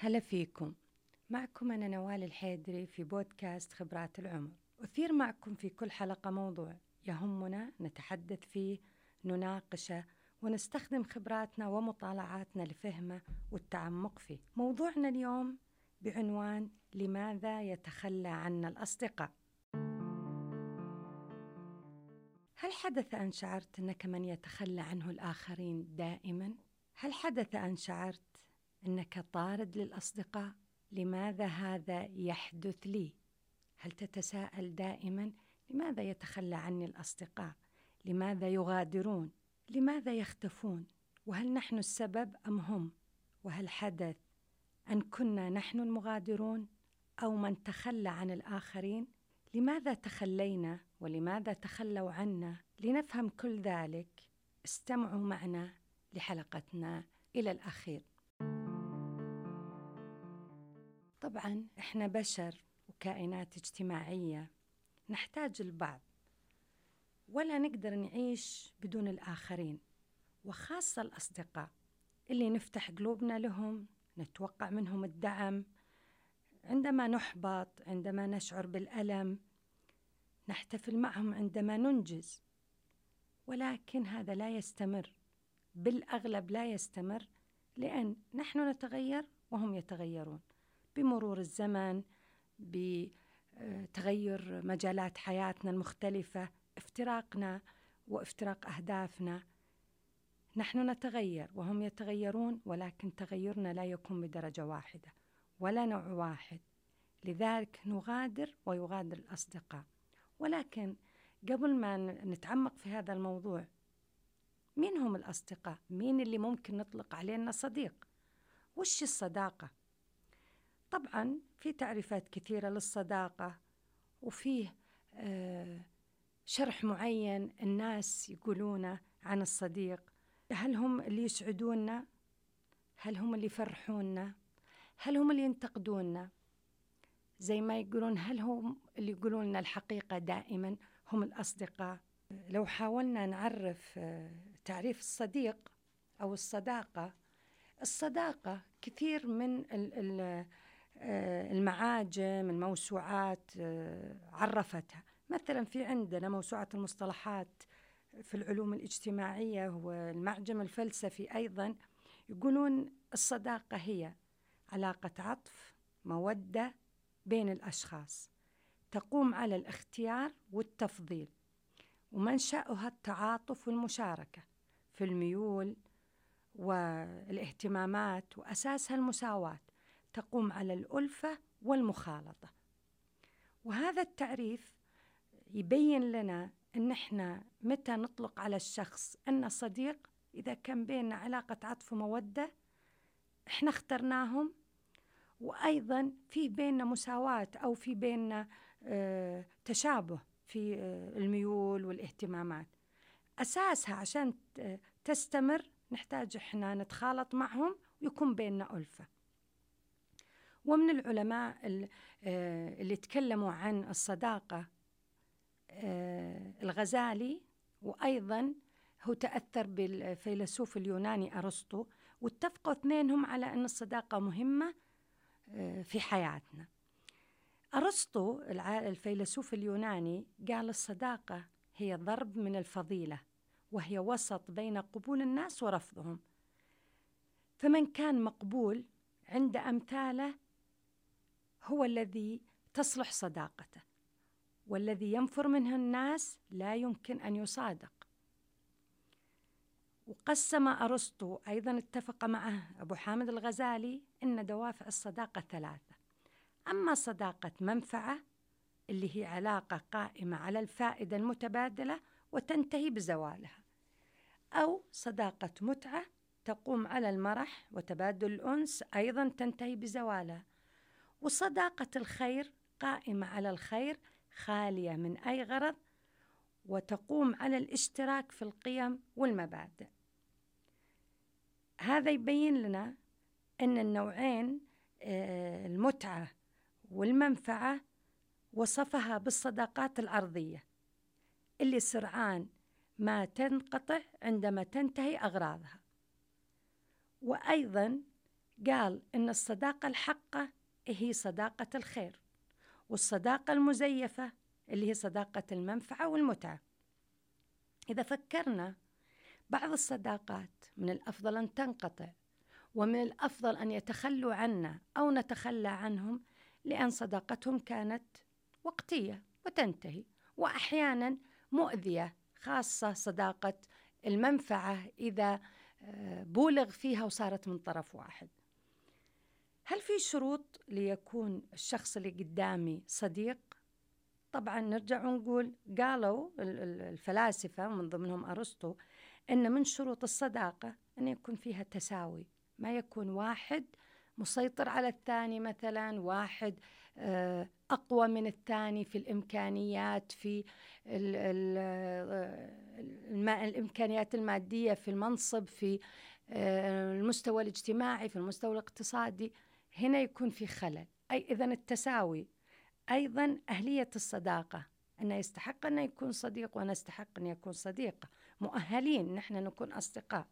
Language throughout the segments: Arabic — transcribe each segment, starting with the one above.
هلا فيكم. معكم أنا نوال الحيدري في بودكاست خبرات العمر. أثير معكم في كل حلقة موضوع يهمنا نتحدث فيه نناقشه ونستخدم خبراتنا ومطالعاتنا لفهمه والتعمق فيه. موضوعنا اليوم بعنوان لماذا يتخلى عنا الأصدقاء؟ هل حدث أن شعرت أنك من يتخلى عنه الآخرين دائما؟ هل حدث أن شعرت أنك طارد للأصدقاء؟ لماذا هذا يحدث لي؟ هل تتساءل دائما لماذا يتخلى عني الأصدقاء؟ لماذا يغادرون؟ لماذا يختفون؟ وهل نحن السبب أم هم؟ وهل حدث أن كنا نحن المغادرون أو من تخلى عن الآخرين؟ لماذا تخلينا ولماذا تخلوا عنا؟ لنفهم كل ذلك استمعوا معنا لحلقتنا إلى الأخير. طبعا إحنا بشر وكائنات اجتماعية نحتاج البعض ولا نقدر نعيش بدون الآخرين وخاصة الأصدقاء اللي نفتح قلوبنا لهم نتوقع منهم الدعم عندما نحبط عندما نشعر بالألم نحتفل معهم عندما ننجز. ولكن هذا لا يستمر بالأغلب لا يستمر لأن نحن نتغير وهم يتغيرون. بمرور الزمن بتغير مجالات حياتنا المختلفة افتراقنا وافتراق أهدافنا نحن نتغير وهم يتغيرون ولكن تغيرنا لا يكون بدرجة واحدة ولا نوع واحد لذلك نغادر ويغادر الأصدقاء ولكن قبل ما نتعمق في هذا الموضوع مين هم الأصدقاء؟ مين اللي ممكن نطلق علينا صديق؟ وش الصداقة؟ طبعا في تعريفات كثيرة للصداقة وفيه آه شرح معين الناس يقولونه عن الصديق هل هم اللي يسعدونا؟ هل هم اللي يفرحونا؟ هل هم اللي ينتقدونا؟ زي ما يقولون هل هم اللي يقولون لنا الحقيقة دائما هم الأصدقاء لو حاولنا نعرف آه، تعريف الصديق أو الصداقة الصداقة كثير من آه، المعاجم الموسوعات آه، عرفتها. مثلا في عندنا موسوعة المصطلحات في العلوم الاجتماعية والمعجم الفلسفي أيضا يقولون الصداقة هي علاقة عطف مودة بين الأشخاص تقوم على الاختيار والتفضيل ومنشأها التعاطف والمشاركة في الميول والاهتمامات وأساسها المساواة. تقوم على الألفة والمخالطة. وهذا التعريف يبين لنا أن إحنا متى نطلق على الشخص أنه صديق إذا كان بيننا علاقة عطف ومودة إحنا اخترناهم. وأيضا في بيننا مساواة أو في بيننا آه تشابه في آه الميول والاهتمامات. أساسها عشان تستمر نحتاج إحنا نتخالط معهم ويكون بيننا ألفة. ومن العلماء آه، اللي تكلموا عن الصداقة آه، الغزالي وأيضا هو تأثر بالفيلسوف اليوناني أرسطو واتفقوا اثنينهم على أن الصداقة مهمة آه، في حياتنا. أرسطو الفيلسوف اليوناني قال الصداقة هي ضرب من الفضيلة وهي وسط بين قبول الناس ورفضهم. فمن كان مقبول عند أمثاله هو الذي تصلح صداقته والذي ينفر منه الناس لا يمكن أن يصادق. وقسم أرسطو أيضا اتفق معه أبو حامد الغزالي أن دوافع الصداقة ثلاثة. أما صداقة منفعة اللي هي علاقة قائمة على الفائدة المتبادلة وتنتهي بزوالها. أو صداقة متعة تقوم على المرح وتبادل الأنس أيضا تنتهي بزوالها. وصداقة الخير قائمة على الخير خالية من أي غرض وتقوم على الاشتراك في القيم والمبادئ. هذا يبين لنا أن النوعين آه، المتعة والمنفعة وصفها بالصداقات العرضية اللي سرعان ما تنقطع عندما تنتهي أغراضها. وأيضا قال إن الصداقة الحقة هي صداقة الخير والصداقة المزيفة اللي هي صداقة المنفعة والمتعة. إذا فكرنا بعض الصداقات من الأفضل أن تنقطع ومن الأفضل أن يتخلوا عنا أو نتخلى عنهم لأن صداقتهم كانت وقتية وتنتهي وأحيانا مؤذية خاصة صداقة المنفعة إذا آه، بولغ فيها وصارت من طرف واحد. هل في شروط ليكون الشخص اللي قدامي صديق؟ طبعا نرجع ونقول قالوا الفلاسفة من ضمنهم أرسطو أن من شروط الصداقة أن يكون فيها تساوي ما يكون واحد مسيطر على الثاني مثلا واحد آه، أقوى من الثاني في الإمكانيات في ال الإمكانيات المادية في المنصب في آه، المستوى الاجتماعي في المستوى الاقتصادي. هنا يكون في خلل. أي إذا التساوي أيضا أهلية الصداقة. أنه يستحق أن يكون صديق وأنا أستحق أن يكون صديقة مؤهلين نحن نكون أصدقاء.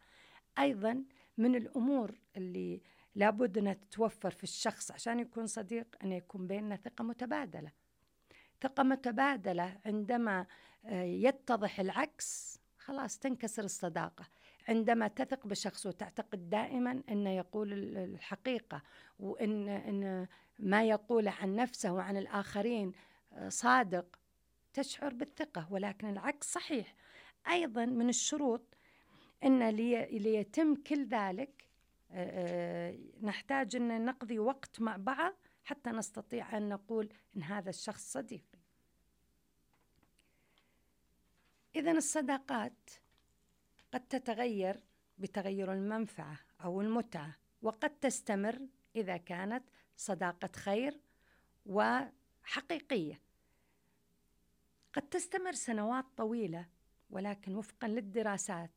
أيضا من الأمور اللي لابد أنها تتوفر في الشخص عشان يكون صديق أن يكون بيننا ثقة متبادلة. ثقة متبادلة عندما آه، يتضح العكس خلاص تنكسر الصداقة. عندما تثق بشخص وتعتقد دائما أنه يقول الحقيقة وأن إن ما يقوله عن نفسه وعن الآخرين آه، صادق تشعر بالثقة. ولكن العكس صحيح. أيضا من الشروط أن ليتم كل ذلك آه، آه، نحتاج أن نقضي وقت مع بعض حتى نستطيع أن نقول أن هذا الشخص صديقي. إذا الصداقات قد تتغير بتغير المنفعة أو المتعة وقد تستمر إذا كانت صداقة خير وحقيقية. قد تستمر سنوات طويلة ولكن وفقا للدراسات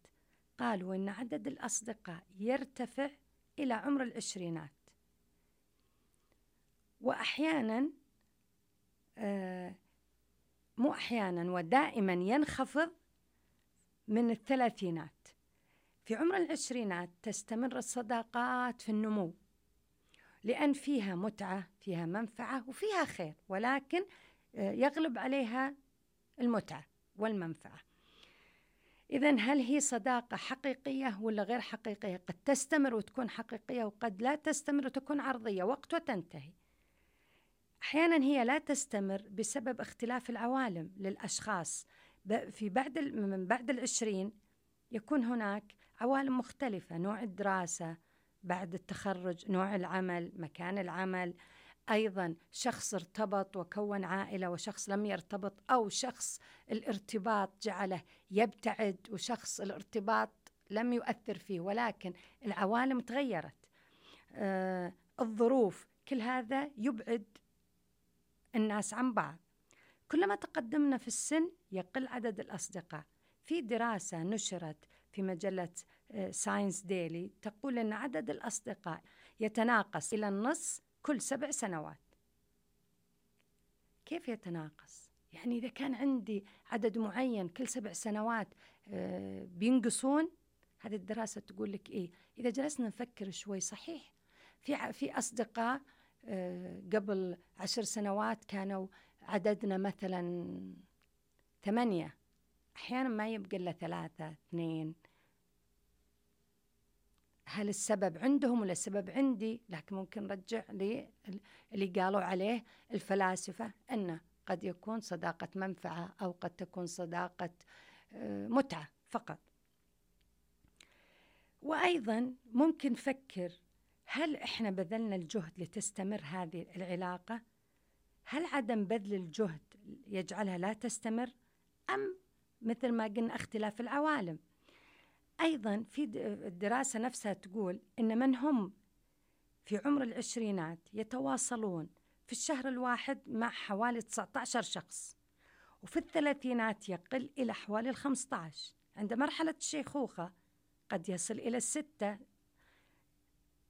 قالوا إن عدد الأصدقاء يرتفع إلى عمر العشرينات. وأحيانا آه مو أحيانا ودائما ينخفض من الثلاثينات في عمر العشرينات تستمر الصداقات في النمو لأن فيها متعة فيها منفعة وفيها خير ولكن آه، يغلب عليها المتعة والمنفعة إذا هل هي صداقة حقيقية ولا غير حقيقية؟ قد تستمر وتكون حقيقية وقد لا تستمر وتكون عرضية وقت وتنتهي. أحيانا هي لا تستمر بسبب اختلاف العوالم للأشخاص في بعد من بعد العشرين يكون هناك عوالم مختلفة نوع الدراسة بعد التخرج نوع العمل مكان العمل أيضا شخص ارتبط وكون عائلة وشخص لم يرتبط أو شخص الارتباط جعله يبتعد وشخص الارتباط لم يؤثر فيه ولكن العوالم تغيرت. آه الظروف كل هذا يبعد الناس عن بعض. كلما تقدمنا في السن يقل عدد الأصدقاء. في دراسة نشرت في مجلة ساينس آه، ديلي تقول إن عدد الأصدقاء يتناقص إلى النص كل سبع سنوات. كيف يتناقص؟ يعني إذا كان عندي عدد معين كل سبع سنوات آه، بينقصون؟ هذه الدراسة تقول لك إيه إذا جلسنا نفكر شوي صحيح. في في أصدقاء آه، قبل عشر سنوات كانوا عددنا مثلا ثمانية. أحيانا ما يبقى إلا ثلاثة اثنين. هل السبب عندهم ولا السبب عندي؟ لكن ممكن نرجع اللي قالوا عليه الفلاسفة أنه قد يكون صداقة منفعة أو قد تكون صداقة آه، متعة فقط. وأيضا ممكن نفكر هل إحنا بذلنا الجهد لتستمر هذه العلاقة؟ هل عدم بذل الجهد يجعلها لا تستمر؟ أم مثل ما قلنا اختلاف العوالم. أيضا في الدراسة نفسها تقول إن من هم في عمر العشرينات يتواصلون في الشهر الواحد مع حوالي 19 شخص وفي الثلاثينات يقل إلى حوالي 15 عند مرحلة الشيخوخة قد يصل إلى الستة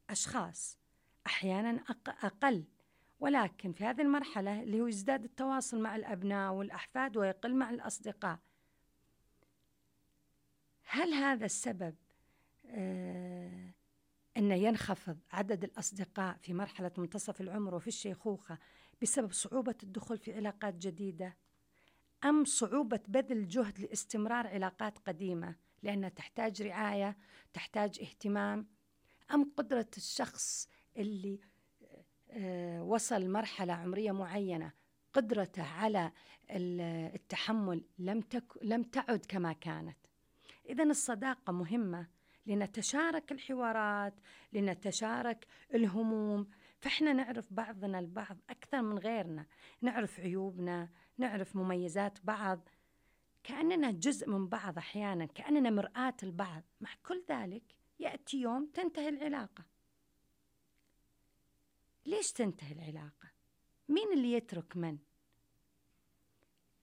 أشخاص أحيانا أقل. ولكن في هذه المرحلة اللي هو يزداد التواصل مع الأبناء والأحفاد ويقل مع الأصدقاء. هل هذا السبب آه أن ينخفض عدد الأصدقاء في مرحلة منتصف العمر وفي الشيخوخة بسبب صعوبة الدخول في علاقات جديدة؟ أم صعوبة بذل جهد لاستمرار علاقات قديمة لأنها تحتاج رعاية تحتاج اهتمام؟ أم قدرة الشخص اللي وصل مرحلة عمرية معينة قدرته على التحمل لم تك لم تعد كما كانت. إذا الصداقة مهمة لنتشارك الحوارات لنتشارك الهموم. فإحنا نعرف بعضنا البعض أكثر من غيرنا نعرف عيوبنا نعرف مميزات بعض. كأننا جزء من بعض أحيانا كأننا مرآة البعض. مع كل ذلك يأتي يوم تنتهي العلاقة. ليش تنتهي العلاقة؟ مين اللي يترك من؟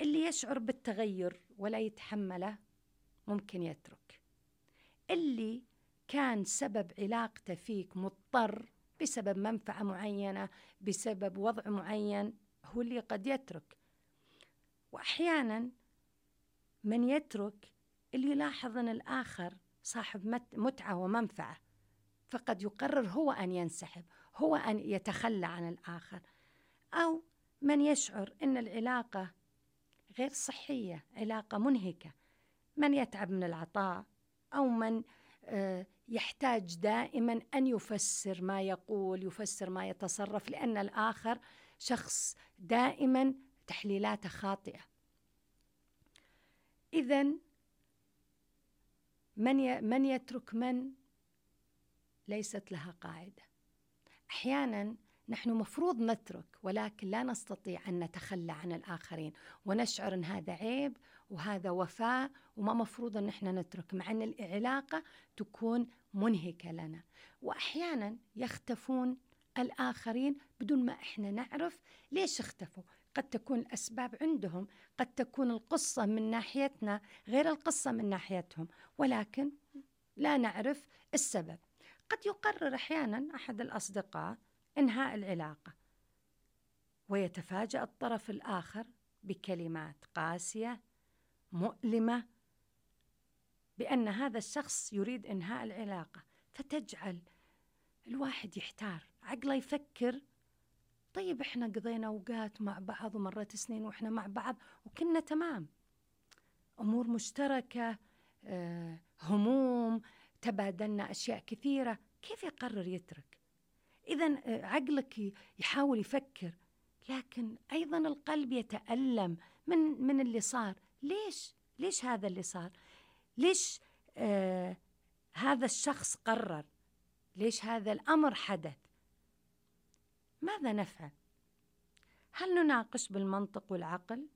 اللي يشعر بالتغير ولا يتحمله ممكن يترك اللي كان سبب علاقته فيك مضطر بسبب منفعة معينة بسبب وضع معين هو اللي قد يترك وأحيانا من يترك اللي يلاحظ أن الآخر صاحب متعة ومنفعة فقد يقرر هو أن ينسحب هو أن يتخلى عن الآخر أو من يشعر أن العلاقة غير صحية علاقة منهكة من يتعب من العطاء أو من آه، يحتاج دائما أن يفسر ما يقول يفسر ما يتصرف لأن الآخر شخص دائما تحليلاته خاطئة. إذا من من يترك من ليست لها قاعدة. أحيانا نحن مفروض نترك ولكن لا نستطيع أن نتخلى عن الآخرين ونشعر أن هذا عيب وهذا وفاء وما مفروض أن إحنا نترك مع أن العلاقة تكون منهكة لنا. وأحيانا يختفون الآخرين بدون ما إحنا نعرف ليش اختفوا. قد تكون الأسباب عندهم قد تكون القصة من ناحيتنا غير القصة من ناحيتهم ولكن لا نعرف السبب. قد يقرر أحيانا أحد الأصدقاء إنهاء العلاقة ويتفاجأ الطرف الآخر بكلمات قاسية مؤلمة بأن هذا الشخص يريد إنهاء العلاقة. فتجعل الواحد يحتار عقله يفكر طيب إحنا قضينا أوقات مع بعض ومرت سنين وإحنا مع بعض وكنا تمام. أمور مشتركة آه، هموم تبادلنا أشياء كثيرة كيف يقرر يترك؟ اذا آه، عقلك يحاول يفكر لكن أيضا القلب يتألم من من اللي صار. ليش؟ ليش هذا اللي صار؟ ليش آه هذا الشخص قرر؟ ليش هذا الأمر حدث؟ ماذا نفعل؟ هل نناقش بالمنطق والعقل؟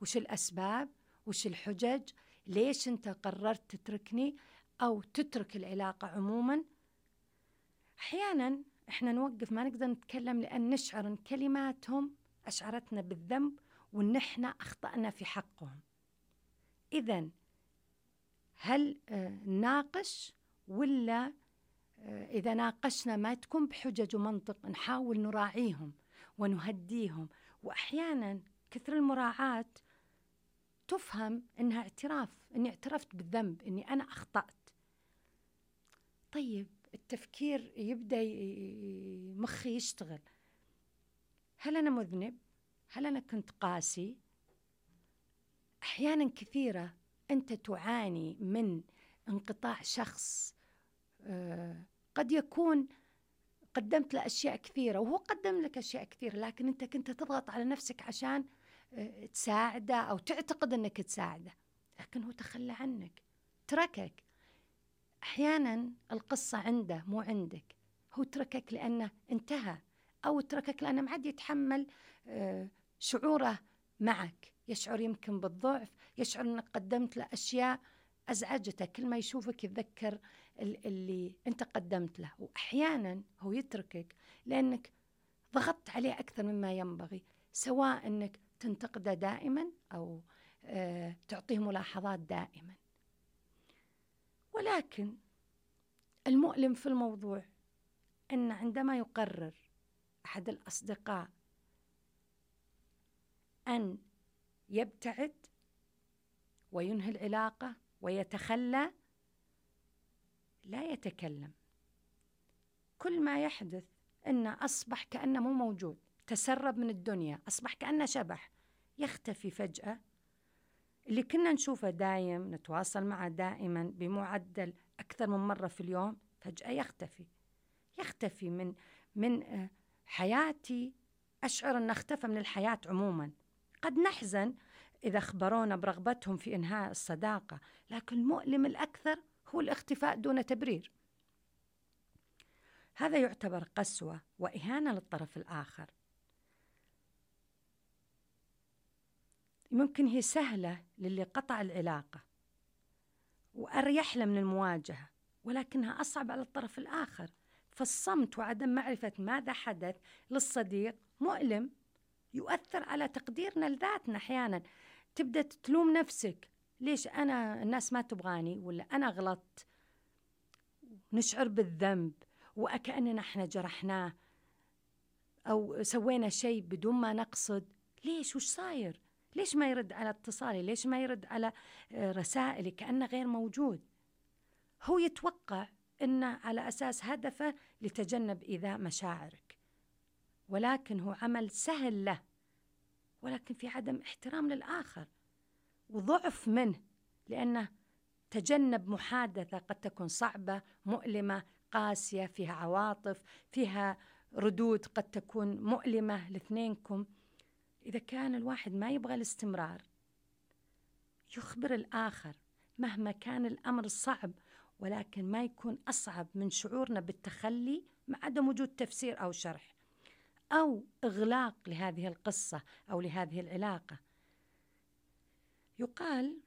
وش الأسباب؟ وش الحجج؟ ليش أنت قررت تتركني؟ أو تترك العلاقة عموما. أحيانا إحنا نوقف ما نقدر نتكلم لأن نشعر إن كلماتهم أشعرتنا بالذنب وان إحنا أخطأنا في حقهم. اذا هل آه، ناقش ولا آه، إذا ناقشنا ما تكون بحجج ومنطق نحاول نراعيهم ونهديهم. وأحيانا كثر المراعاة تفهم إنها اعتراف إني اعترفت بالذنب إني أنا أخطأت. طيب التفكير يبدأ مخي يشتغل هل أنا مذنب؟ هل أنا كنت قاسي؟ أحيانا كثيرة أنت تعاني من انقطاع شخص آه، قد يكون قدمت له أشياء كثيرة وهو قدم لك أشياء كثيرة لكن أنت كنت تضغط على نفسك عشان آه، تساعده أو تعتقد أنك تساعده لكن هو تخلى عنك تركك أحيانا القصة عنده مو عندك. هو تركك لأنه انتهى أو تركك لأنه ما عاد يتحمل آه، شعوره معك. يشعر يمكن بالضعف يشعر أنك قدمت له أشياء أزعجته. كل ما يشوفك يتذكر اللي أنت قدمت له. وأحيانا هو يتركك لأنك ضغطت عليه أكثر مما ينبغي. سواء أنك تنتقده دائما أو آه تعطيه ملاحظات دائما. ولكن المؤلم في الموضوع أن عندما يقرر أحد الأصدقاء أن يبتعد وينهي العلاقة ويتخلى لا يتكلم. كل ما يحدث انه أصبح كأنه مو موجود تسرب من الدنيا أصبح كأنه شبح يختفي فجأة اللي كنا نشوفه دايم نتواصل معه دائما بمعدل أكثر من مرة في اليوم فجأة يختفي. يختفي من من آه، حياتي. أشعر إنه اختفى من الحياة عموما. قد نحزن إذا أخبرونا برغبتهم في إنهاء الصداقة لكن المؤلم الأكثر هو الاختفاء دون تبرير. هذا يعتبر قسوة وإهانة للطرف الآخر. ممكن هي سهلة للي قطع العلاقة وأريح له من المواجهة ولكنها أصعب على الطرف الآخر. فالصمت وعدم معرفة ماذا حدث للصديق مؤلم يؤثر على تقديرنا لذاتنا أحيانا. تبدأ تلوم نفسك. ليش أنا الناس ما تبغاني ولا أنا غلطت؟ نشعر بالذنب وكأننا إحنا جرحناه أو سوينا شيء بدون ما نقصد. ليش؟ وش صاير؟ ليش ما يرد على اتصالي؟ ليش ما يرد على آه، رسائلي كأنه غير موجود؟ هو يتوقع أنه على أساس هدفه لتجنب إيذاء مشاعرك. ولكن هو عمل سهل له. ولكن في عدم احترام للآخر. وضعف منه. لأنه تجنب محادثة قد تكون صعبة مؤلمة قاسية فيها عواطف فيها ردود قد تكون مؤلمة لإثنينكم. إذا كان الواحد ما يبغى الاستمرار يخبر الآخر مهما كان الأمر صعب ولكن ما يكون أصعب من شعورنا بالتخلي مع عدم وجود تفسير أو شرح أو إغلاق لهذه القصة أو لهذه العلاقة. يقال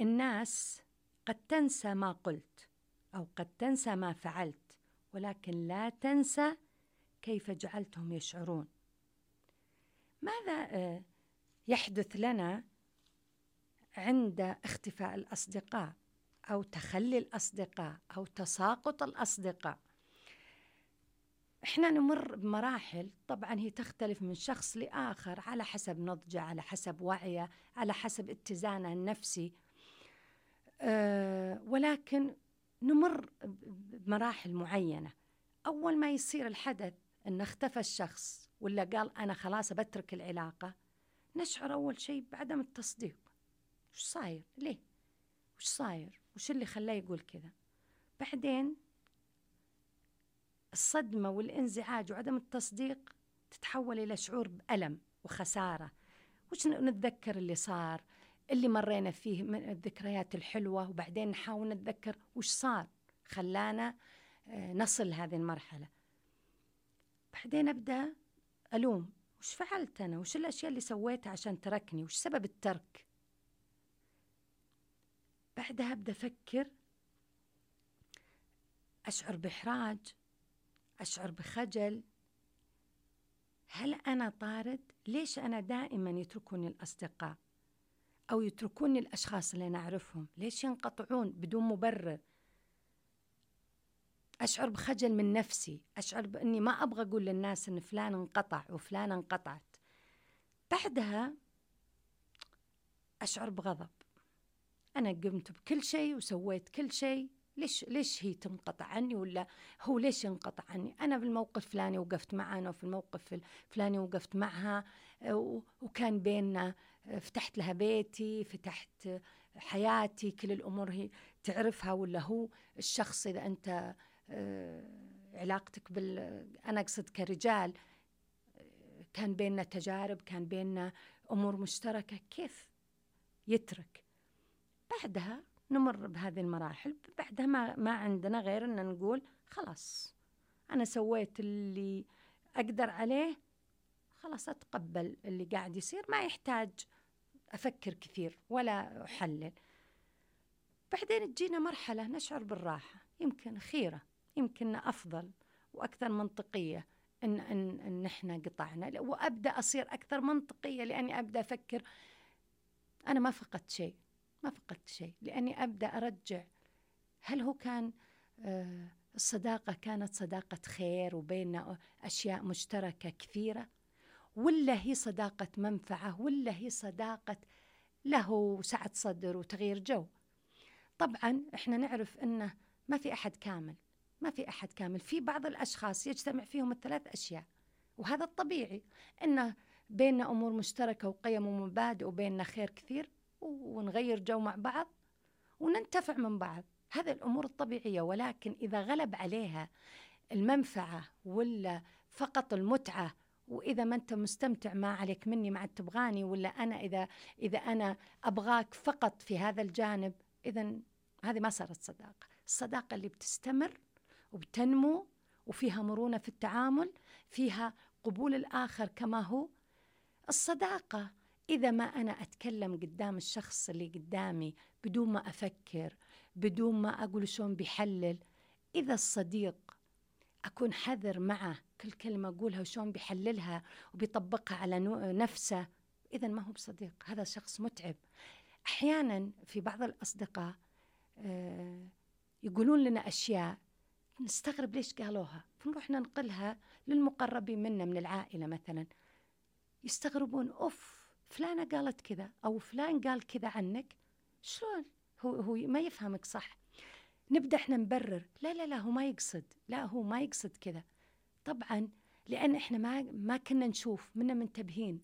الناس قد تنسى ما قلت أو قد تنسى ما فعلت ولكن لا تنسى كيف جعلتهم يشعرون. ماذا آه، يحدث لنا عند اختفاء الأصدقاء أو تخلي الأصدقاء أو تساقط الأصدقاء؟ إحنا نمر بمراحل طبعا هي تختلف من شخص لآخر على حسب نضجه على حسب وعيه على حسب اتزانه النفسي. أه ولكن نمر بمراحل معينة. أول ما يصير الحدث إن اختفى الشخص ولا قال أنا خلاص بترك العلاقة؟ نشعر أول شيء بعدم التصديق. وش صاير؟ ليه؟ وش صاير؟ وش اللي خلاه يقول كذا؟ بعدين الصدمة والإنزعاج وعدم التصديق تتحول إلى شعور بألم وخسارة. وش نتذكر اللي صار؟ اللي مرينا فيه من الذكريات الحلوة وبعدين نحاول نتذكر وش صار؟ خلانا آه، نصل هذه المرحلة. بعدين أبدأ ألوم وش فعلت أنا وش الأشياء اللي سويتها عشان تركني وش سبب الترك بعدها أبدأ أفكر أشعر بإحراج أشعر بخجل هل أنا طارد؟ ليش أنا دائما يتركوني الأصدقاء؟ أو يتركوني الأشخاص اللي أنا أعرفهم؟ ليش ينقطعون بدون مبرر؟ أشعر بخجل من نفسي أشعر بأني ما أبغى أقول للناس أن فلان انقطع وفلانة انقطعت. بعدها أشعر بغضب. أنا قمت بكل شيء وسويت كل شيء. ليش ليش هي تنقطع عني ولا هو ليش ينقطع عني أنا في الموقف الفلاني وقفت معها أنا وفي الموقف الفلاني وقفت معها وكان بيننا فتحت لها بيتي فتحت حياتي كل الأمور هي تعرفها ولا هو الشخص إذا أنت آه، علاقتك بال أنا أقصد كرجال كان بيننا تجارب كان بيننا أمور مشتركة كيف يترك؟ بعدها نمر بهذه المراحل بعدها ما, ما عندنا غير أن نقول خلاص أنا سويت اللي أقدر عليه خلاص أتقبل اللي قاعد يصير ما يحتاج أفكر كثير ولا أحلل. بعدين تجينا مرحلة نشعر بالراحة يمكن خيرة. يمكن أفضل وأكثر منطقية إن إن إن إحنا قطعنا. وأبدأ أصير أكثر منطقية لأني أبدأ أفكر أنا ما فقدت شيء ما فقدت شيء. لأني أبدأ أرجع هل هو كان آه الصداقة كانت صداقة خير وبيننا أشياء مشتركة كثيرة؟ ولا هي صداقة منفعة؟ ولا هي صداقة له سعة صدر وتغيير جو؟ طبعا إحنا نعرف إنه ما في أحد كامل. ما في أحد كامل في بعض الأشخاص يجتمع فيهم الثلاث أشياء وهذا الطبيعي أنه بيننا أمور مشتركة وقيم ومبادئ وبيننا خير كثير ونغير جو مع بعض وننتفع من بعض. هذه الأمور الطبيعية ولكن إذا غلب عليها المنفعة ولا فقط المتعة وإذا ما أنت مستمتع ما عليك مني ما عاد تبغاني ولا أنا إذا إذا أنا أبغاك فقط في هذا الجانب إذا هذه ما صارت صداقة. الصداقة اللي بتستمر وبتنمو وفيها مرونة في التعامل فيها قبول الآخر كما هو. الصداقة إذا ما أنا أتكلم قدام الشخص اللي قدامي بدون ما أفكر بدون ما أقول شلون بيحلل إذا الصديق أكون حذر معه كل كلمة أقولها وشون بيحللها وبيطبقها على نفسه إذا ما هو بصديق. هذا شخص متعب. أحيانا في بعض الأصدقاء آه، يقولون لنا أشياء نستغرب ليش قالوها. فنروح ننقلها للمقربين منا من العائلة مثلا. يستغربون أوف فلانة قالت كذا أو فلان قال كذا عنك. شلون؟ هو هو ما يفهمك صح. نبدأ إحنا نبرر. لا لا لا هو ما يقصد. لا هو ما يقصد كذا. طبعا لأن إحنا ما ما كنا نشوف منا منتبهين.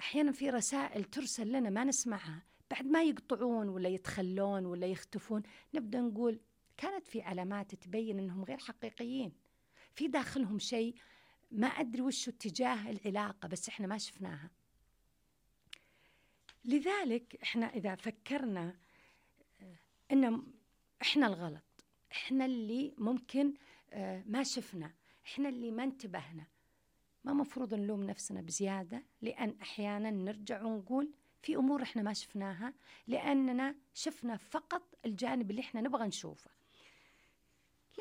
أحيانا في رسائل ترسل لنا ما نسمعها. بعد ما يقطعون ولا يتخلون ولا يختفون نبدأ نقول كانت في علامات تبين إنهم غير حقيقيين. في داخلهم شيء ما أدري وش اتجاه العلاقة بس إحنا ما شفناها. لذلك إحنا إذا فكرنا ان إحنا الغلط. إحنا اللي ممكن آه، ما شفنا. إحنا اللي ما انتبهنا. ما مفروض نلوم نفسنا بزيادة لأن أحيانا نرجع ونقول في أمور إحنا ما شفناها لأننا شفنا فقط الجانب اللي إحنا نبغى نشوفه.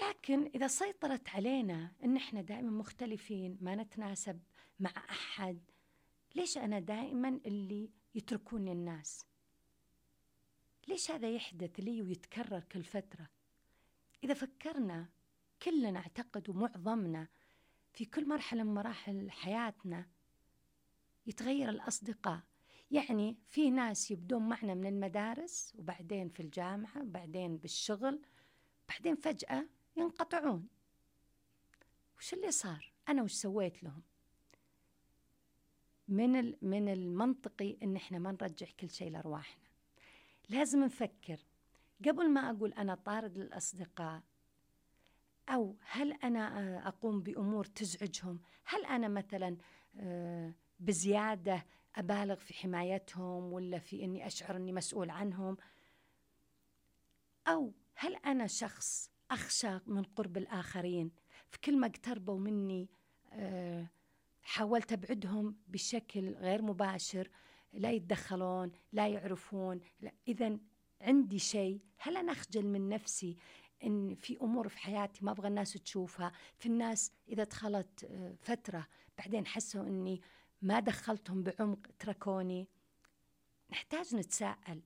لكن إذا سيطرت علينا إن إحنا دائما مختلفين ما نتناسب مع أحد ليش أنا دائما اللي يتركوني الناس؟ ليش هذا يحدث لي ويتكرر كل فترة؟ إذا فكرنا كلنا أعتقد ومعظمنا في كل مرحلة من مراحل حياتنا يتغير الأصدقاء. يعني في ناس يبدون معنا من المدارس وبعدين في الجامعة وبعدين بالشغل بعدين فجأة ينقطعون. وش اللي صار؟ أنا وش سويت لهم؟ من من المنطقي إن إحنا ما نرجع كل شيء لأرواحنا. لازم نفكر. قبل ما أقول أنا طارد للأصدقاء أو هل أنا أقوم بأمور تزعجهم؟ هل أنا مثلا آه، بزيادة أبالغ في حمايتهم ولا في إني أشعر إني مسؤول عنهم؟ أو هل أنا شخص أخشى من قرب الآخرين. في كل ما اقتربوا مني آه، حاولت أبعدهم بشكل غير مباشر. لا يتدخلون لا يعرفون. اذا عندي شيء. هل أنا أخجل من نفسي إن في أمور في حياتي ما أبغى الناس تشوفها؟ في الناس إذا دخلت آه، فترة بعدين حسوا إني ما دخلتهم بعمق تركوني. نحتاج نتساءل.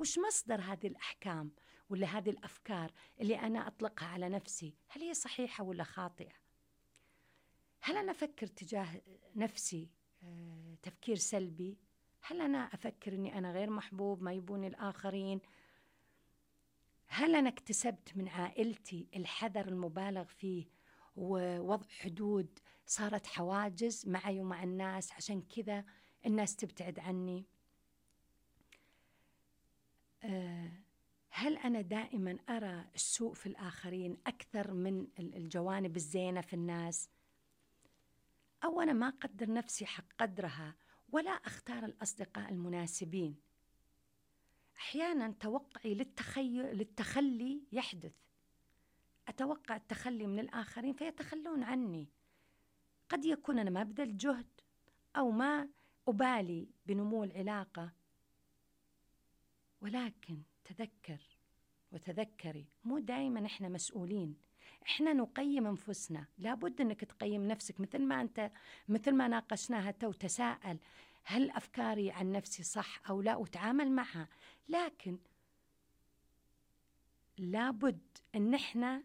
وش مصدر هذه الأحكام؟ ولا هذه الأفكار اللي أنا أطلقها على نفسي هل هي صحيحة ولا خاطئة؟ هل أنا أفكر تجاه نفسي آه، تفكير سلبي؟ هل أنا أفكر أني أنا غير محبوب ما يبوني الآخرين؟ هل أنا اكتسبت من عائلتي الحذر المبالغ فيه ووضع حدود صارت حواجز معي ومع الناس عشان كذا الناس تبتعد عني؟ آه، هل أنا دائما أرى السوء في الآخرين أكثر من الجوانب الزينة في الناس؟ أو أنا ما أقدر نفسي حق قدرها ولا أختار الأصدقاء المناسبين؟ أحيانا توقعي للتخي... للتخلي يحدث. أتوقع التخلي من الآخرين فيتخلون عني. قد يكون أنا ما بذلت جهد أو ما أبالي بنمو العلاقة. ولكن تذكر وتذكري. مو دائما إحنا مسؤولين. إحنا نقيم أنفسنا. لابد إنك تقيم نفسك. مثل ما أنت مثل ما ناقشناها تو تساءل هل أفكاري عن نفسي صح أو لا؟ وتعامل معها. لكن لابد إن إحنا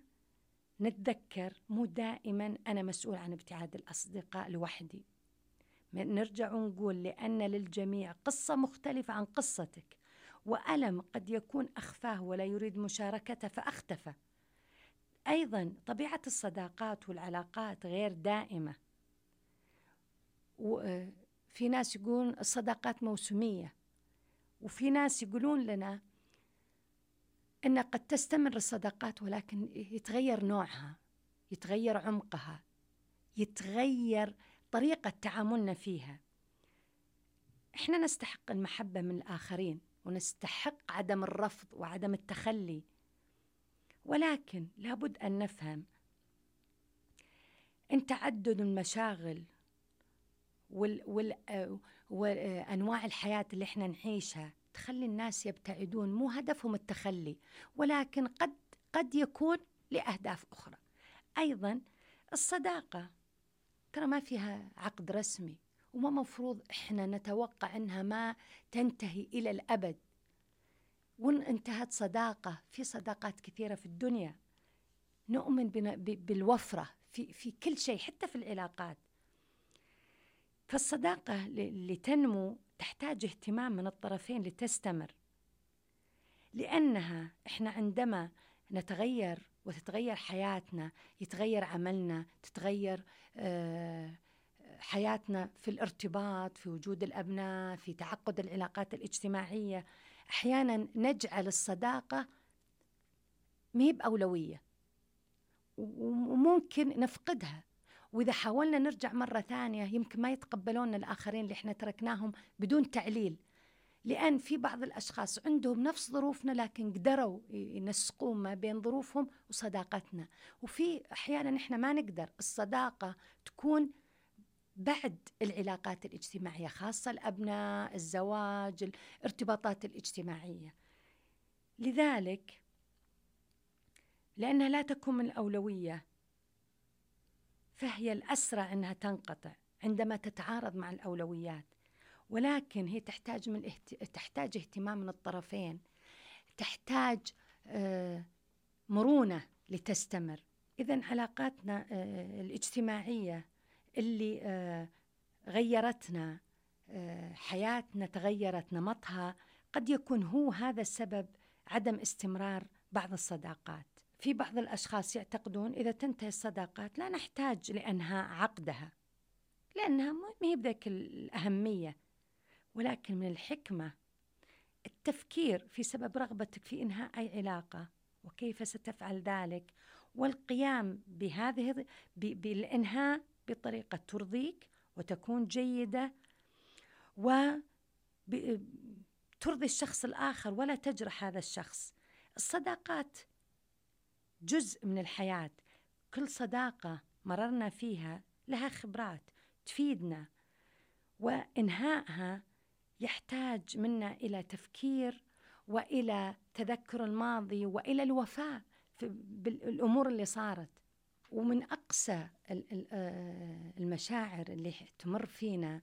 نتذكر. مو دائما أنا مسؤول عن ابتعاد الأصدقاء لوحدي. نرجع ونقول لأن للجميع قصة مختلفة عن قصتك. وألم قد يكون أخفاه ولا يريد مشاركته فأختفى. أيضا طبيعة الصداقات والعلاقات غير دائمة. وفي ناس يقولون الصداقات موسمية وفي ناس يقولون لنا أن قد تستمر الصداقات ولكن يتغير نوعها يتغير عمقها يتغير طريقة تعاملنا فيها. إحنا نستحق المحبة من الآخرين. ونستحق عدم الرفض وعدم التخلي. ولكن لابد أن نفهم أن تعدد المشاغل وأنواع الحياة اللي إحنا نعيشها تخلي الناس يبتعدون مو هدفهم التخلي ولكن قد قد يكون لأهداف أخرى. أيضا الصداقة ترى ما فيها عقد رسمي. وما مفروض إحنا نتوقع أنها ما تنتهي إلى الأبد. وإن انتهت صداقة في صداقات كثيرة في الدنيا. نؤمن بالوفرة في, في كل شيء حتى في العلاقات. فالصداقة لتنمو تحتاج اهتمام من الطرفين لتستمر. لأنها إحنا عندما نتغير وتتغير حياتنا يتغير عملنا تتغير آه حياتنا في الارتباط في وجود الأبناء في تعقد العلاقات الاجتماعية. أحيانا نجعل الصداقة مهي بأولوية وممكن نفقدها. وإذا حاولنا نرجع مرة ثانية يمكن ما يتقبلون الآخرين اللي إحنا تركناهم بدون تعليل. لأن في بعض الأشخاص عندهم نفس ظروفنا لكن قدروا ينسقون ما بين ظروفهم وصداقتنا. وفي أحيانا إحنا ما نقدر الصداقة تكون بعد العلاقات الاجتماعية خاصة الأبناء الزواج الارتباطات الاجتماعية. لذلك لأنها لا تكون من الأولوية فهي الأسرع أنها تنقطع عندما تتعارض مع الأولويات. ولكن هي تحتاج من اهت... تحتاج اهتمام من الطرفين تحتاج آه مرونة لتستمر. اذا علاقاتنا آه الاجتماعية اللي آه، غيرتنا آه، حياتنا تغيرت نمطها قد يكون هو هذا السبب عدم استمرار بعض الصداقات. في بعض الأشخاص يعتقدون إذا تنتهي الصداقات لا نحتاج لانهاء عقدها لأنها ما هي بذاك الأهمية. ولكن من الحكمة التفكير في سبب رغبتك في إنهاء أي علاقة وكيف ستفعل ذلك والقيام بهذه بالإنهاء بطريقة ترضيك وتكون جيدة وترضي الشخص الآخر ولا تجرح هذا الشخص. الصداقات جزء من الحياة. كل صداقة مررنا فيها لها خبرات تفيدنا وإنهائها يحتاج منا إلى تفكير وإلى تذكر الماضي وإلى الوفاء بالأمور اللي صارت. ومن أقسى آه، المشاعر اللي تمر فينا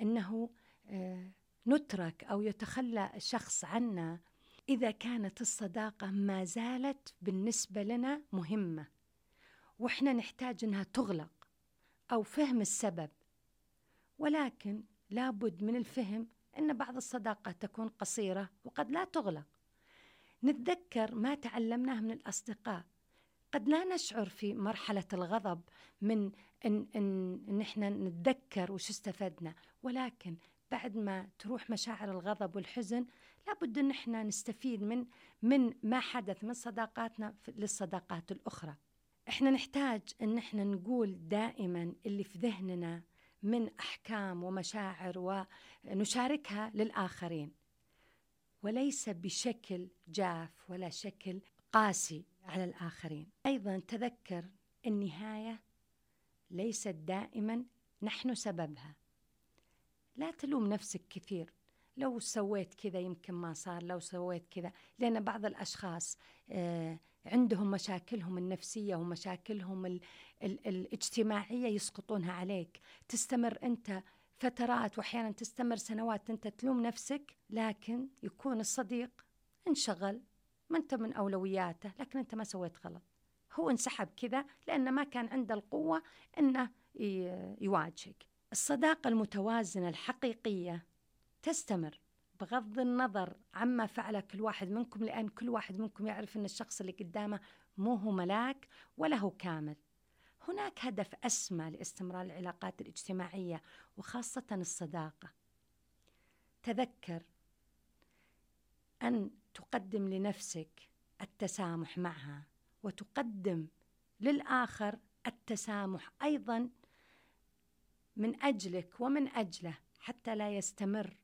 أنه آه، نترك أو يتخلى شخص عنا إذا كانت الصداقة ما زالت بالنسبة لنا مهمة وإحنا نحتاج أنها تغلق أو فهم السبب. ولكن لابد من الفهم أن بعض الصداقات تكون قصيرة وقد لا تغلق. نتذكر ما تعلمناه من الأصدقاء قد لا نشعر في مرحلة الغضب من إن, إن, إن إحنا نتذكر وش استفدنا ولكن بعد ما تروح مشاعر الغضب والحزن لابد إن إحنا نستفيد من من ما حدث من صداقاتنا للصداقات الأخرى. إحنا نحتاج إن إحنا نقول دائما اللي في ذهننا من أحكام ومشاعر ونشاركها للآخرين. وليس بشكل جاف ولا شكل قاسي على الآخرين. أيضا تذكر النهاية ليست دائما نحن سببها. لا تلوم نفسك كثير. لو سويت كذا يمكن ما صار لو سويت كذا لأن بعض الأشخاص آه عندهم مشاكلهم النفسية ومشاكلهم ال ال الاجتماعية يسقطونها عليك. تستمر أنت فترات وأحيانا تستمر سنوات أنت تلوم نفسك لكن يكون الصديق انشغل ما أنت من أولوياته لكن أنت ما سويت غلط. هو انسحب كذا لأنه ما كان عنده القوة أنه يواجهك. الصداقة المتوازنة الحقيقية تستمر بغض النظر عما فعل كل واحد منكم لأن كل واحد منكم يعرف أن الشخص اللي قدامه مو هو ملاك ولا هو كامل. هناك هدف أسمى لاستمرار العلاقات الاجتماعية وخاصة الصداقة. تذكر أن تقدم لنفسك التسامح معها وتقدم للآخر التسامح أيضا من أجلك ومن أجله حتى لا يستمر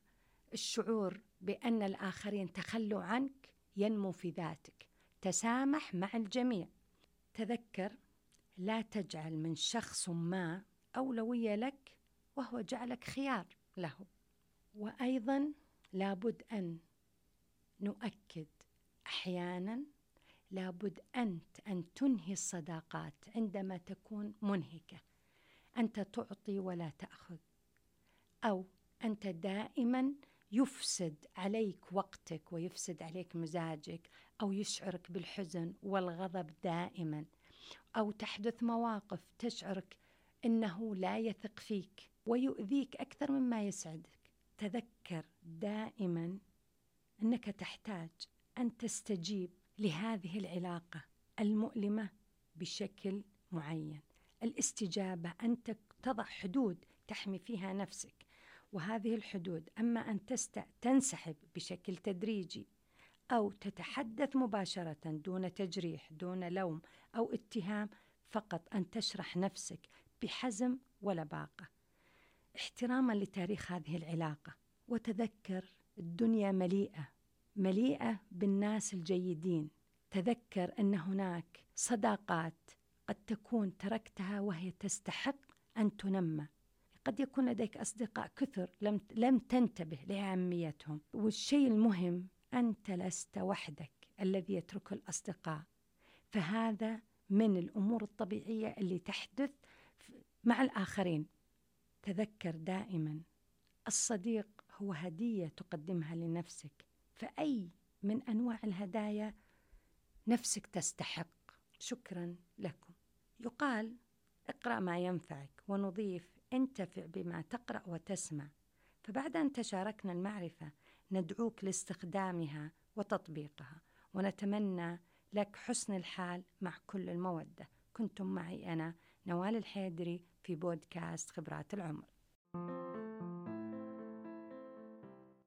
الشعور بأن الآخرين تخلوا عنك ينمو في ذاتك. تسامح مع الجميع. تذكر لا تجعل من شخص ما أولوية لك وهو جعلك خيار له. وأيضا لابد أن نؤكد أحيانا لابد أنت أن تنهي الصداقات عندما تكون منهكة. أنت تعطي ولا تأخذ. أو أنت دائما يفسد عليك وقتك ويفسد عليك مزاجك أو يشعرك بالحزن والغضب دائما. أو تحدث مواقف تشعرك أنه لا يثق فيك ويؤذيك أكثر مما يسعدك. تذكر دائما أنك تحتاج أن تستجيب لهذه العلاقة المؤلمة بشكل معين. الاستجابة أن تضع حدود تحمي فيها نفسك. وهذه الحدود أما أن تست... تنسحب بشكل تدريجي أو تتحدث مباشرة دون تجريح دون لوم أو اتهام فقط أن تشرح نفسك بحزم ولباقة احتراما لتاريخ هذه العلاقة. وتذكر الدنيا مليئة مليئة بالناس الجيدين. تذكر أن هناك صداقات قد تكون تركتها وهي تستحق أن تنمى. قد يكون لديك أصدقاء كثر لم لم تنتبه لأهميتهم. والشيء المهم أنت لست وحدك الذي يترك الأصدقاء. فهذا من الأمور الطبيعية اللي تحدث مع الآخرين. تذكر دائما الصديق هو هدية تقدمها لنفسك. فأي من أنواع الهدايا نفسك تستحق. شكرا لكم. يقال اقرأ ما ينفعك ونضيف انتفع بما تقرأ وتسمع. فبعد أن تشاركنا المعرفة ندعوك لاستخدامها وتطبيقها ونتمنى لك حسن الحال مع كل المودة. كنتم معي أنا نوال الحيدري في بودكاست خبرات العمر.